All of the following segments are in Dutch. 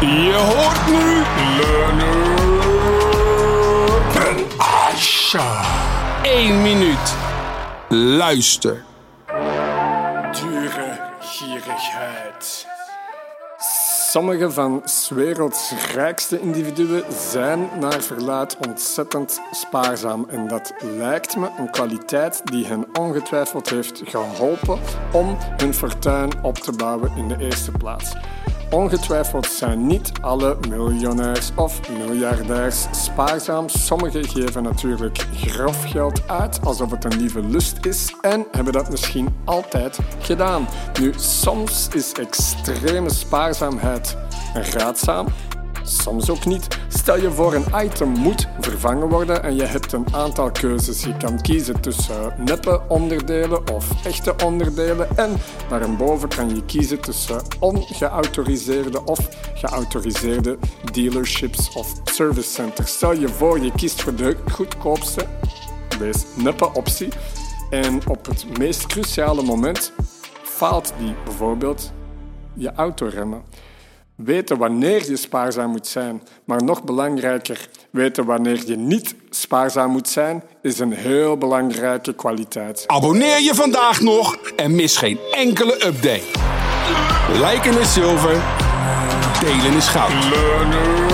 Je hoort nu Leonard Asha. 1 minuut. Luister. Dure gierigheid. Sommige van 's werelds rijkste individuen zijn naar verluid ontzettend spaarzaam. En dat lijkt me een kwaliteit die hen ongetwijfeld heeft geholpen om hun fortuin op te bouwen in de eerste plaats. Ongetwijfeld zijn niet alle miljonairs of miljardairs spaarzaam. Sommigen geven natuurlijk grof geld uit alsof het een lieve lust is en hebben dat misschien altijd gedaan. Nu, soms is extreme spaarzaamheid raadzaam, soms ook niet. Stel je voor een item moet vervangen worden en je hebt een aantal keuzes. Je kan kiezen tussen neppe onderdelen of echte onderdelen en daarboven kan je kiezen tussen ongeautoriseerde of geautoriseerde dealerships of service centers. Stel je voor je kiest voor de goedkoopste, wees neppe optie en op het meest cruciale moment faalt die bijvoorbeeld je autoremmen. Weten wanneer je spaarzaam moet zijn, maar nog belangrijker, weten wanneer je niet spaarzaam moet zijn, is een heel belangrijke kwaliteit. Abonneer je vandaag nog en mis geen enkele update. Liken is zilver, delen is goud. Leonard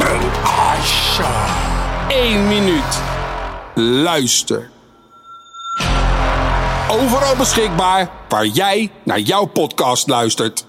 en Asha. 1 minuut. Luister. Overal beschikbaar waar jij naar jouw podcast luistert.